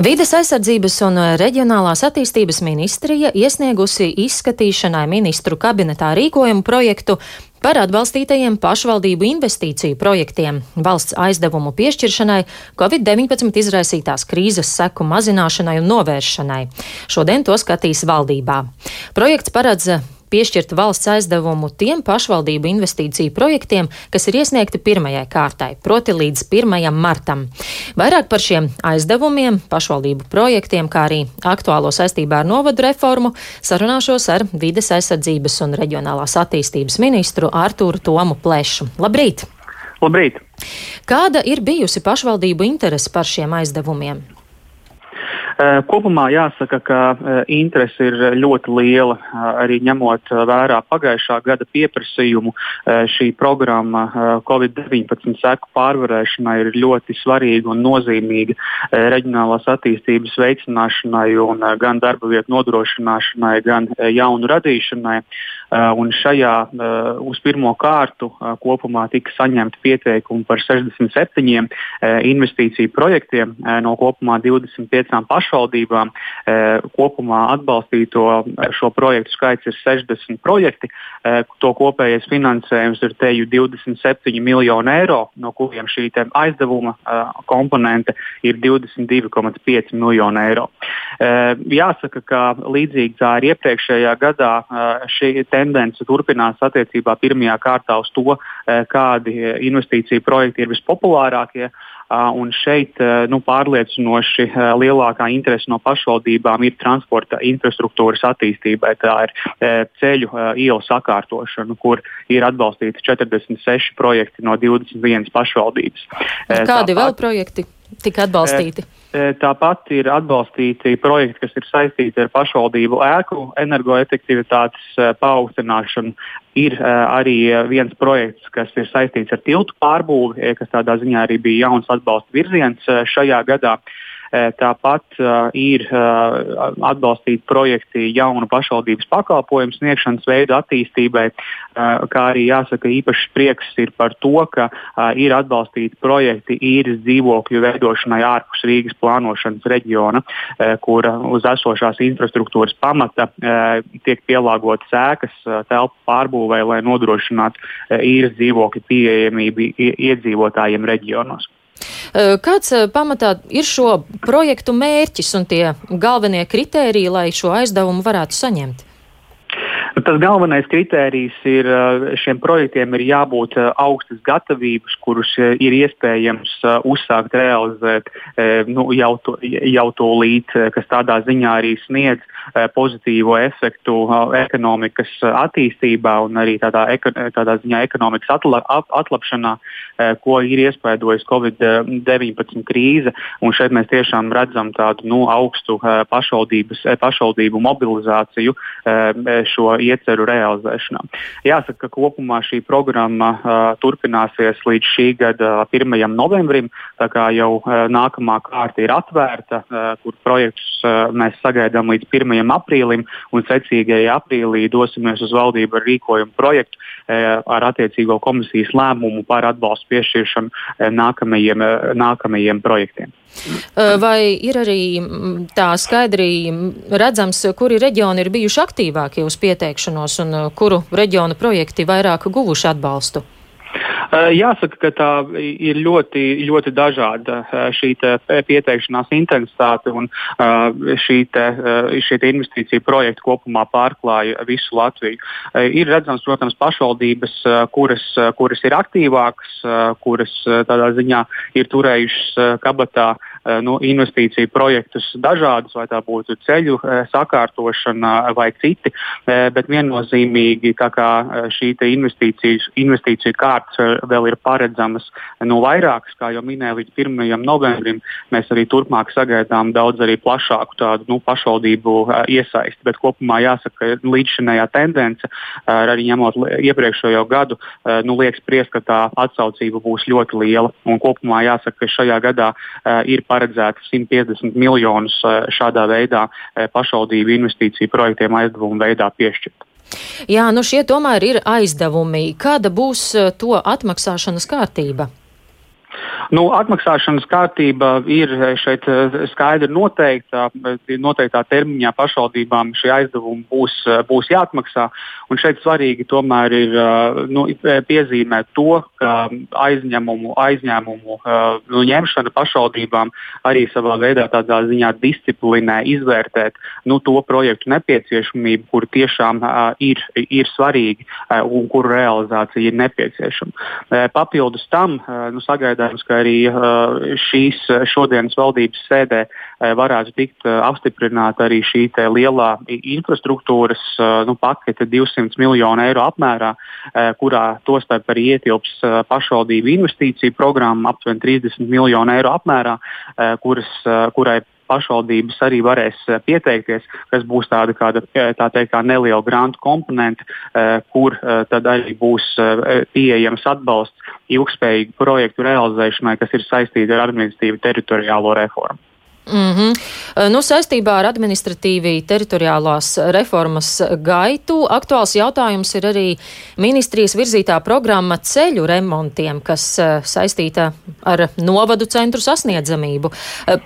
Vides aizsardzības un reģionālās attīstības ministrija iesniegusi izskatīšanai ministru kabinetā rīkojumu projektu par atbalstītajiem pašvaldību investīciju projektiem valsts aizdevumu piešķiršanai Covid-19 izraisītās krīzes seku mazināšanai un novēršanai. Šodien to skatīs valdībā. Projekts paredz piešķirt valsts aizdevumu tiem pašvaldību investīciju projektiem, kas ir iesniegti pirmajai kārtai, proti līdz 1. martam. Vairāk par šiem aizdevumiem, pašvaldību projektiem, kā arī aktuālo saistībā ar novadu reformu sarunāšos ar vides aizsardzības un reģionālās attīstības ministru Artūru Tomu Plešu. Labrīt! Labrīt! Kāda ir bijusi pašvaldību interese par šiem aizdevumiem? Eh, kopumā jāsaka, ka eh, interese ir ļoti liela. Eh, arī ņemot vērā pagājušā gada pieprasījumu, šī programma Covid-19 seku pārvarēšanai ir ļoti svarīga un nozīmīga reģionālās attīstības veicināšanai, gan darba vietu nodrošināšanai, gan jaunu radīšanai. Un šajā uz pirmo kārtu kopumā tika saņemti pieteikumi par 67 investīciju projektiem no kopumā 25 pašvaldībām kopumā atbalstīto šo projektu skaits ir 60 projekti. To kopējais finansējums ir teju 27 miljoni eiro, no kuriem šī aizdevuma komponente ir 22,5 miljoni eiro. Jāsaka, ka līdzīgi kā arī iepriekšējā gadā šī tendence turpinās attiecībā pirmajā kārtā uz to, kādi investīciju projekti ir vispopulārākie. Un šeit nu, pārliecinoši lielākā interese no pašvaldībām ir transporta infrastruktūras attīstībai. Tā ir ceļu ielu sakārtošana, kur ir atbalstīti 46 projekti no 21 pašvaldības. Kādi Tāpat, vēl projekti tika atbalstīti? Tāpat ir atbalstīti projekti, kas ir saistīti ar pašvaldību ēku energoefektivitātes paaugstināšanu. Ir arī viens projekts, kas ir saistīts ar tiltu pārbūvi, kas tādā ziņā arī bija jauns atbalsta virziens šajā gadā. Eh, tāpat uh, ir uh, atbalstīti projekti jaunu pašvaldības pakalpojumu sniegšanas veidu attīstībai, kā arī jāsaka, īpašs prieks ir par to, ka ir atbalstīti projekti īres dzīvokļu veidošanai ārpus Rīgas plānošanas reģiona, kur uz esošās infrastruktūras pamata tiek pielāgotas ēkas telpu pārbūvē, lai nodrošinātu īres dzīvokļu pieejamību iedzīvotājiem reģionos. Kāds pamatā ir šo projektu mērķis un tie galvenie kritēriji, lai šo aizdevumu varētu saņemt? Tas galvenais kritērijs ir šiem projektiem ir jābūt augstas gatavības, kurus ir iespējams uzsākt realizēt nu, jau, to, jau to līdz, kas tādā ziņā arī sniedz pozitīvo efektu ekonomikas attīstībā un arī tādā, tādā ziņā ekonomikas atla, atlapšanā, ko ir iespaidojusi Covid-19 krīze. Un šeit mēs tiešām redzam tādu nu, augstu pašvaldību mobilizāciju šo ieceru realizēšanā. Jāsaka, ka kopumā šī programma uh, turpināsies līdz šī gada 1. novembrim. Tā kā jau uh, nākamā kārta ir atvērta, uh, kur projektus uh, mēs sagaidām līdz 1. aprīlim, un secīgajā aprīlī dosimies uz valdību ar rīkojumu projektu uh, ar attiecīgo komisijas lēmumu par atbalstu piešķiršanu uh, nākamajiem, uh, nākamajiem projektiem. Vai ir arī tā skaidri redzams, kuri reģioni ir bijuši aktīvākie uz pieteikšanos un kuru reģionu projekti vairāk guvuši atbalstu? Jāsaka, ka tā ir ļoti, ļoti dažāda šī pieteikšanās intensitāte un šī, te, šie te investīcija projekti kopumā pārklāja visu Latviju. Ir redzams, protams, pašvaldības, kuras, kuras ir aktīvākas, kuras tādā ziņā ir turējušas kabatā nu, investīciju projektus dažādus, vai tā būtu ceļu sakārtošana vai citi, bet viennozīmīgi šī investīciju, investīciju kārtas vēl ir paredzamas no vairākas, kā jau minēju, līdz 1. novembrim. Mēs arī turpmāk sagaidām daudz arī plašāku tādu nu, pašvaldību iesaisti, bet kopumā jāsaka, ka līdzšinējā tendence, arī ņemot iepriekšējo gadu, nu, liekas spriest, ka tā atsaucība būs ļoti liela. Un kopumā jāsaka, ka šajā gadā ir paredzēta 150 miljonus šādā veidā pašvaldību investīciju projektiem aizdevumu veidā piešķirt. Jā, nu šie tomēr ir aizdevumi. Kāda būs eh, to atmaksāšanas kārtība? Nu, atmaksāšanas kārtība ir šeit skaidri noteikta. Noteiktā termiņā pašvaldībām šie aizdevumi būs, būs jāatmaksā. Un šeit svarīgi tomēr ir nu, piezīmēt to, ka aizņēmumu, aizņēmumu nu, ņemšana pašvaldībām arī savā veidā tādā ziņā disciplinē izvērtēt nu, to projektu nepieciešamību, kur tiešām ir, ir svarīgi un kuru realizācija ir nepieciešama. Papildus tam nu, sagaidāms, ka arī šīs šodienas valdības sēdē varētu tikt apstiprināta arī šī lielā infrastruktūras nu, pakete 200 miljonu eiro apmērā, kurā tostarp arī ietilps pašvaldību investīciju programma aptuveni 30 miljonu eiro apmērā, kuras, kurai pašvaldības arī varēs pieteikties, kas būs tāda kāda, tā teikt, kā neliela grantu komponente, kur tad arī būs pieejams atbalsts ilgspējīgu projektu realizēšanai, kas ir saistīti ar administratīvu teritoriālo reformu. Mm -hmm. nu, saistībā ar administratīvi teritoriālās reformas gaitu aktuāls jautājums ir arī ministrijas virzītā programma ceļu remontiem, kas saistīta ar novadu centru sasniedzamību.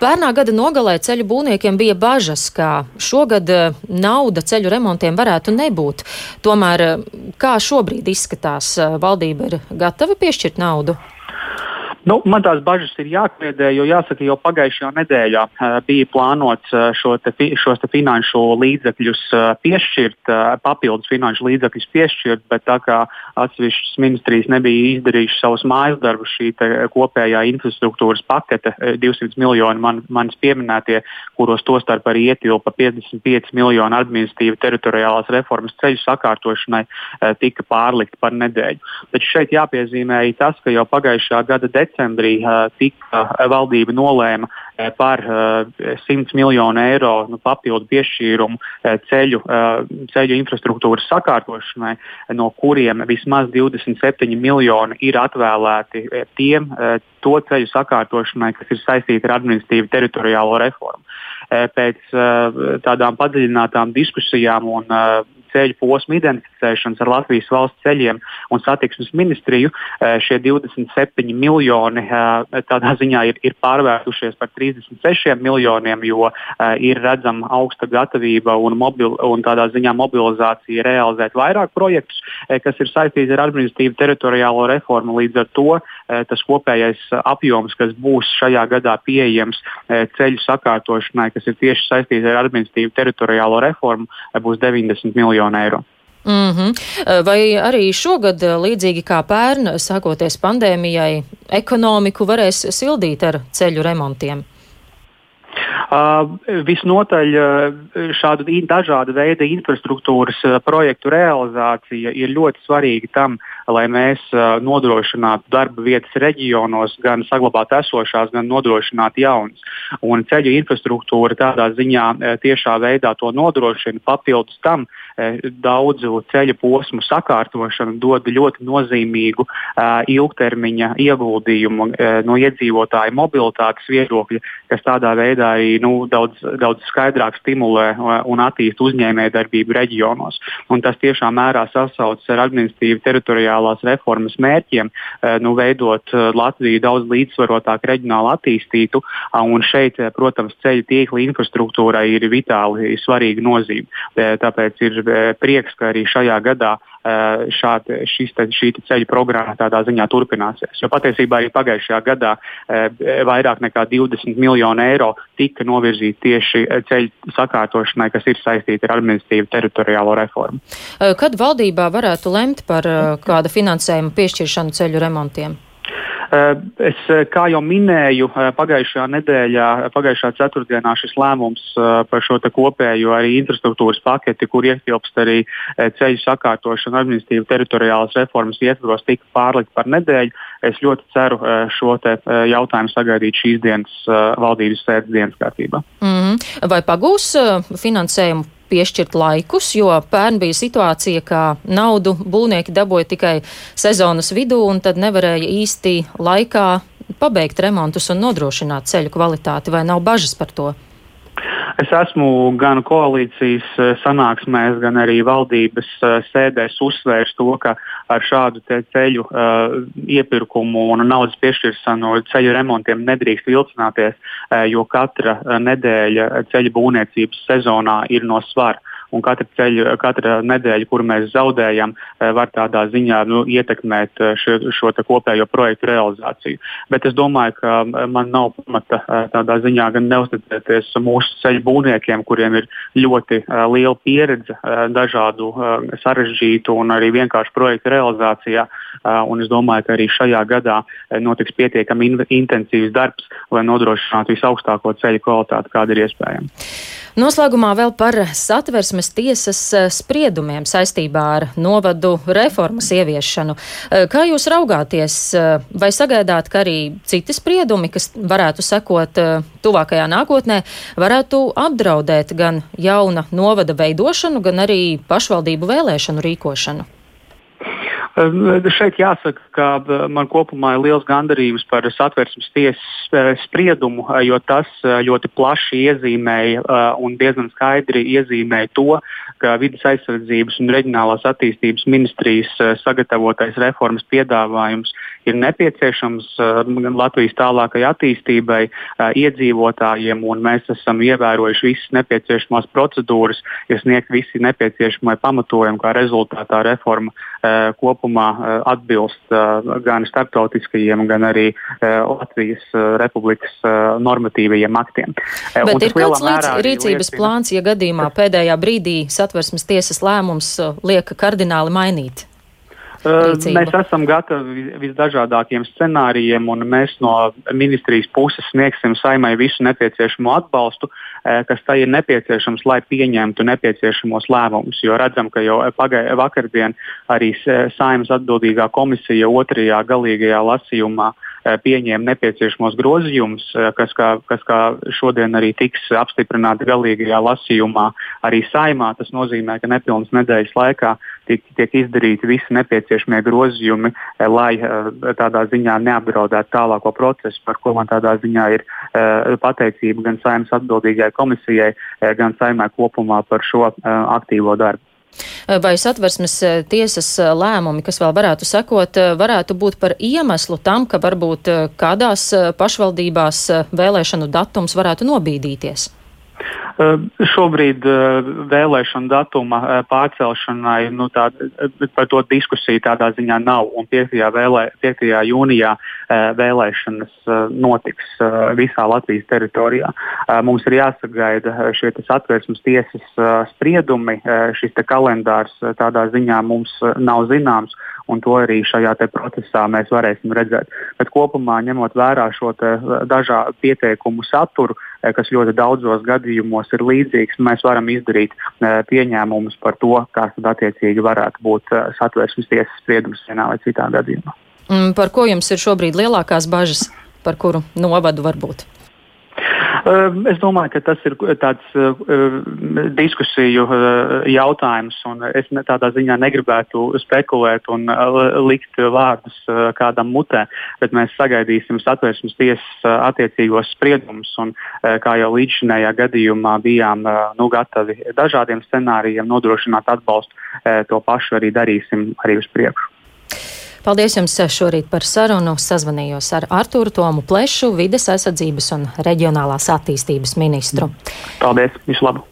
Pērnā gada nogalē ceļu būvniekiem bija bažas, ka šogad nauda ceļu remontiem varētu nebūt. Tomēr kā šobrīd izskatās, valdība ir gatava piešķirt naudu? Nu, man tās bažas ir jākliedē, jo jāsaka, jau pagājušajā nedēļā uh, bija plānots uh, šo te, šos te finanšu līdzekļus uh, piešķirt, papildus finanšu līdzekļus piešķirt, bet tā kā atsevišķas ministrijas nebija izdarījušas savus mājas darbus, šī kopējā infrastruktūras pakete, 200 miljoni man, manis pieminētie, kuros tostarp arī ietilpa 55 miljoni administratīva teritoriālās reformas ceļu sakārtošanai, tika pārlikti par nedēļu. Taču šeit jāpiezīmē tas, ka jau pagājušā gada decembrī decembrī tika valdība nolēma par 100 miljonu eiro nu, papildu piešķīrumu ceļu, ceļu infrastruktūras sakārtošanai, no kuriem vismaz 27 miljoni ir atvēlēti tiem to ceļu sakārtošanai, kas ir saistīti ar administratīvu teritoriālo reformu. Pēc tādām padziļinātām diskusijām un ceļu posmu identificēšanas ar Latvijas valsts ceļiem un satiksmes ministriju eh, šie 27 miljoni eh, tādā ziņā ir, ir pārvērtušies par 36 miljoniem, jo eh, ir redzama augsta gatavība un, mobil, un tādā ziņā mobilizācija realizēt vairāk projektus, kas ir saistīti ar administratīvu teritoriālo reformu. Līdz ar to tas kopējais apjoms, kas būs šajā gadā pieejams ceļu sakārtošanai, kas ir tieši saistīts ar administratīvu teritoriālo reformu, būs 90 miljoni eiro. Mm -hmm. Vai arī šogad, līdzīgi kā pērn, sākoties pandēmijai, ekonomiku varēs sildīt ar ceļu remontiem? Uh, visnotaļ uh, šādu dažādu veidu infrastruktūras uh, projektu realizācija ir ļoti svarīga tam, lai mēs nodrošinātu darba vietas reģionos, gan saglabātu esošās, gan nodrošinātu jaunas. Un ceļu infrastruktūra tādā ziņā tiešā veidā to nodrošina. Papildus tam daudzu ceļu posmu sakārtošana dod ļoti nozīmīgu ilgtermiņa ieguldījumu no iedzīvotāju mobilitātes viedokļa, kas tādā veidā arī nu, daudz, daudz skaidrāk stimulē un attīsta uzņēmējdarbību reģionos. Un tas tiešām mērā sasaucas ar administratīvu teritoriālās reformas mērķiem, eh, nu, veidot eh, Latviju daudz līdzsvarotāk reģionāli attīstītu. Un šeit, eh, protams, ceļu tīkla infrastruktūrai ir vitāli svarīga nozīme. Tāpēc ir prieks, ka arī šajā gadā šāda, šis, te, šī ceļu programma tādā ziņā turpināsies. Jo patiesībā arī pagājušajā gadā vairāk nekā 20 miljonu eiro tika novirzīti tieši ceļu sakārtošanai, kas ir saistīti ar administratīvu teritoriālo reformu. Kad valdībā varētu lemt par kāda finansējuma piešķiršanu ceļu remontiem? Eh, es, eh, kā jau minēju, eh, pagājušajā nedēļā, pagājušā ceturtdienā šis lēmums par šo kopējo arī infrastruktūras paketi, kur ietilpst arī ceļu sakārtošana administratīvu teritoriālas reformas ietvaros, tika pārlikt par nedēļu. Es ļoti ceru šo jautājumu sagaidīt šīs dienas valdības sēdes dienas kārtībā. Mm -hmm. Vai pagūs finansējumu piešķirt laikus, jo pērn bija situācija, ka naudu būvnieki dabūja tikai sezonas vidū un tad nevarēja īsti laikā pabeigt remontus un nodrošināt ceļu kvalitāti, vai nav bažas par to? Es esmu gan koalīcijas sanāksmēs, gan arī valdības sēdēs uzsvērs to, ka ar šādu ceļu uh, iepirkumu un naudas piešķiršanu ceļu remontiem nedrīkst vilcināties, uh, jo katra nedēļa ceļu būvniecības sezonā ir no svara un katra, ceļu, katra nedēļa, kuru mēs zaudējam, eh, var tādā ziņā nu, ietekmēt eh, šo, šo kopējo projektu realizāciju. Bet es domāju, ka eh, man nav pamata tādā ziņā gan neusticēties mūsu ceļu būvniekiem, kuriem ir ļoti liela pieredze dažādu sarežģītu un arī vienkāršu projektu realizācijā. Un es domāju, ka arī šajā gadā notiks pietiekami in intensīvs darbs, lai nodrošinātu visaugstāko ceļu kvalitāti, kāda ir iespējama. Noslēgumā vēl par satversmes tiesas eh, spriedumiem saistībā ar novadu reformas ieviešanu. Eh, kā jūs raugāties, eh, vai sagaidāt, ka arī citi spriedumi, kas varētu sekot tuvākajā nākotnē, varētu apdraudēt gan jauna novada veidošanu, gan arī pašvaldību vēlēšanu rīkošanu? Šeit jāsaka, ka man kopumā ir liels gandarījums par satversmes tiesas spriedumu, jo tas ļoti plaši iezīmēja un diezgan skaidri iezīmēja to, ka vidas aizsardzības un reģionālās attīstības ministrijas sagatavotais reformas piedāvājums ir nepieciešams Latvijas tālākai attīstībai, iedzīvotājiem, un mēs esam ievērojuši visas nepieciešamās procedūras, ir sniegt visi nepieciešamie pamatojumi, kā rezultātā reforma kopumā kopumā eh, atbilst eh, gan starptautiskajiem, gan arī eh, Latvijas Republikas normatīvajiem aktiem. Bet ir kāds līdz rīcības liecina... plāns, ja gadījumā pēdējā brīdī satversmes tiesas lēmums lieka kardināli mainīt? Rīcību. Mēs esam gatavi visdažādākiem scenārijiem, un mēs no ministrijas puses sniegsim saimai visu nepieciešamo atbalstu, kas tai ir nepieciešams, lai pieņemtu nepieciešamos lēmumus. Jo redzam, ka jau pagājušā vakardien arī saimas atbildīgā komisija otrajā galīgajā lasījumā uh, pieņēma nepieciešamos grozījumus, eh, kas, kā, kas kā šodien arī tiks apstiprināti galīgajā lasījumā arī saimā. Tas nozīmē, ka nepilnas nedēļas laikā tiek, tiek izdarīti visi nepieciešamie grozījumi, eh, lai tādā ziņā neapdraudētu tālāko procesu, par ko man tādā ziņā ir pateicība gan saimas atbildīgajai komisijai, gan saimai kopumā par šo aktīvo darbu. Vai satversmes eh, tiesas eh, lēmumi, kas vēl varētu sekot, eh, varētu būt par iemeslu tam, ka varbūt kādās pašvaldībās vēlēšanu datums varētu nobīdīties? Šobrīd vēlēšana datuma pārcelšanai nu, tā, par to diskusiju tādā ziņā nav. 5. Vēlē, 5. jūnijā vēlēšanas notiks visā Latvijas teritorijā. Mums ir jāsagaida šie atvērsmes tiesas spriedumi. Šis kalendārs tādā ziņā mums nav zināms un to arī šajā procesā mēs varēsim redzēt. Bet kopumā ņemot vērā šo dažādu pieteikumu saturu, eh, kas ļoti daudzos gadījumos ir līdzīgs, mēs varam izdarīt eh, pieņēmumus par to, kāds tad attiecīgi varētu būt eh, satversmes tiesas spriedums vienā vai citā gadījumā. Mm, par ko jums ir šobrīd lielākās bažas, par kuru novadu varbūt? Ehm, es domāju, ka tas ir tāds uh, diskusiju uh, jautājums, un es tādā ziņā negribētu spekulēt un likt vārdus kādam mutē, bet mēs sagaidīsim satversmes tiesas attiecīgos spriedumus, un kā jau līdzinējā gadījumā bijām nu, gatavi dažādiem scenārijiem nodrošināt atbalstu, to pašu arī darīsim arī uz priekšu. Paldies jums šorīt par sarunu. Sazvanījos ar Artūru Tomu Plešu, vides aizsardzības un reģionālās attīstības ministru. Paldies! Visu labu!